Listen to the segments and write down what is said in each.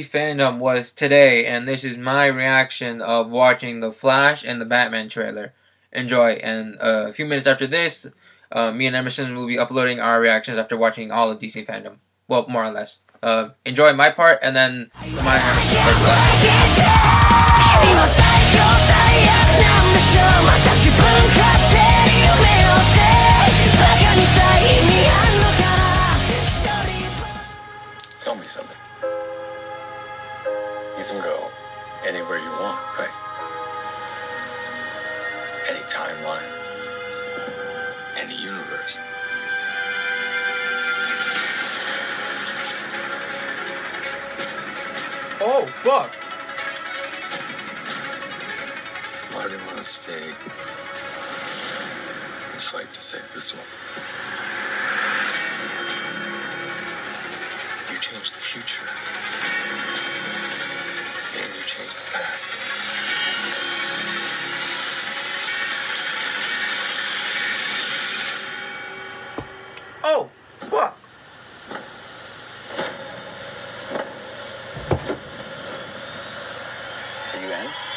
FanDome was today, and this is my reaction of watching the Flash and the Batman trailer. Enjoy, and uh, a few minutes after this, uh, me and Emerson will be uploading our reactions after watching all of DC FanDome. Well, more or less. Uh, enjoy my part, and then my Tell me something. You can go anywhere you want, right? Any timeline, any universe. Oh, fuck! Why do you want to stay and fight to save this one? You changed the future. Changed the past. Oh, fuck! Are you in?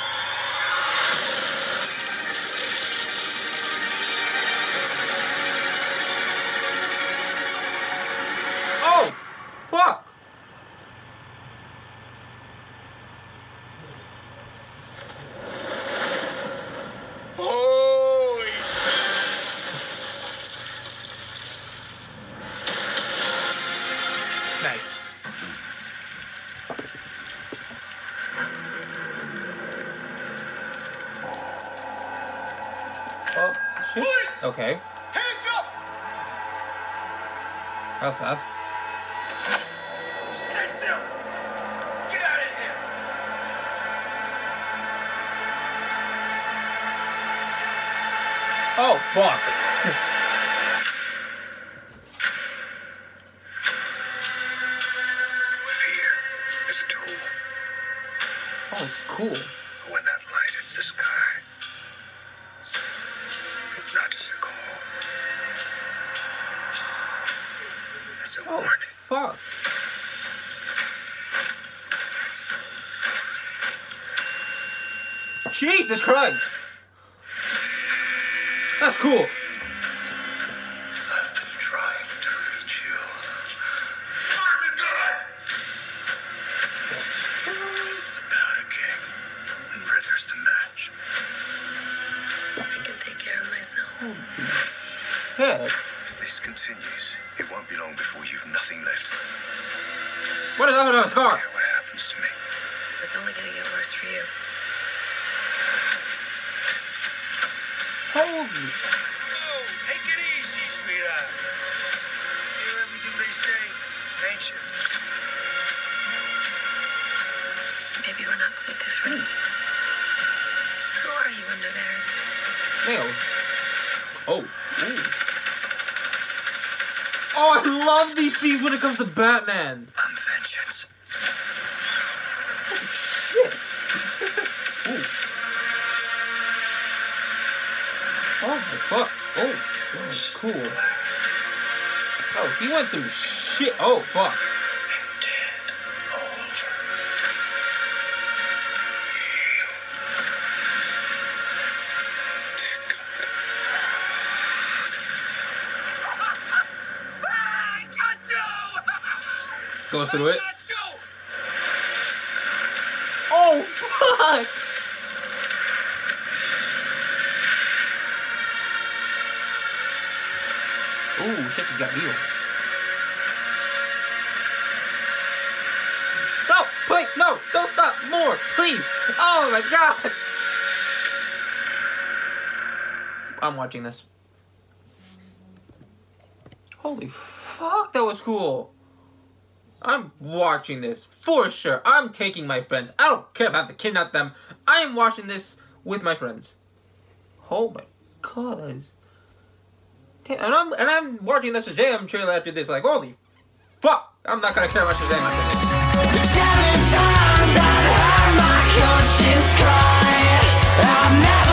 Oh. Police! Okay. Hands up! That was fast. Stay still! Get out of here! Oh, fuck. cool. When that light hits the sky, it's not just a call. It's a Oh, warning. fuck. Jesus Christ! That's cool. Of. Yeah. If this continues, it won't be long before you've nothing left. What is up with his car? Care what happens to me. It's only gonna get worse for you. Holy. Oh, take it easy, sweetheart. You hear everything they say, ain't you? Maybe we're not so different. Who are you under there? Nail. Oh. Ooh. Oh, I love these scenes when it comes to Batman. I'm vengeance. Oh, oh my fuck. Oh, cool. Oh, he went through shit. Oh fuck. Goes through it. Oh fuck. Ooh, shit, you got you. No, wait, no, don't stop, more, please. Oh my god. I'm watching this. Holy fuck, that was cool. I'm watching this for sure. I'm taking my friends. I don't care if I have to kidnap them. I am watching this with my friends. Oh my god. And I'm and I'm watching the Shazam trailer after this. Like, holy fuck! I'm not gonna care about Shazam after this. Seven times I heard my conscience cry. I've never.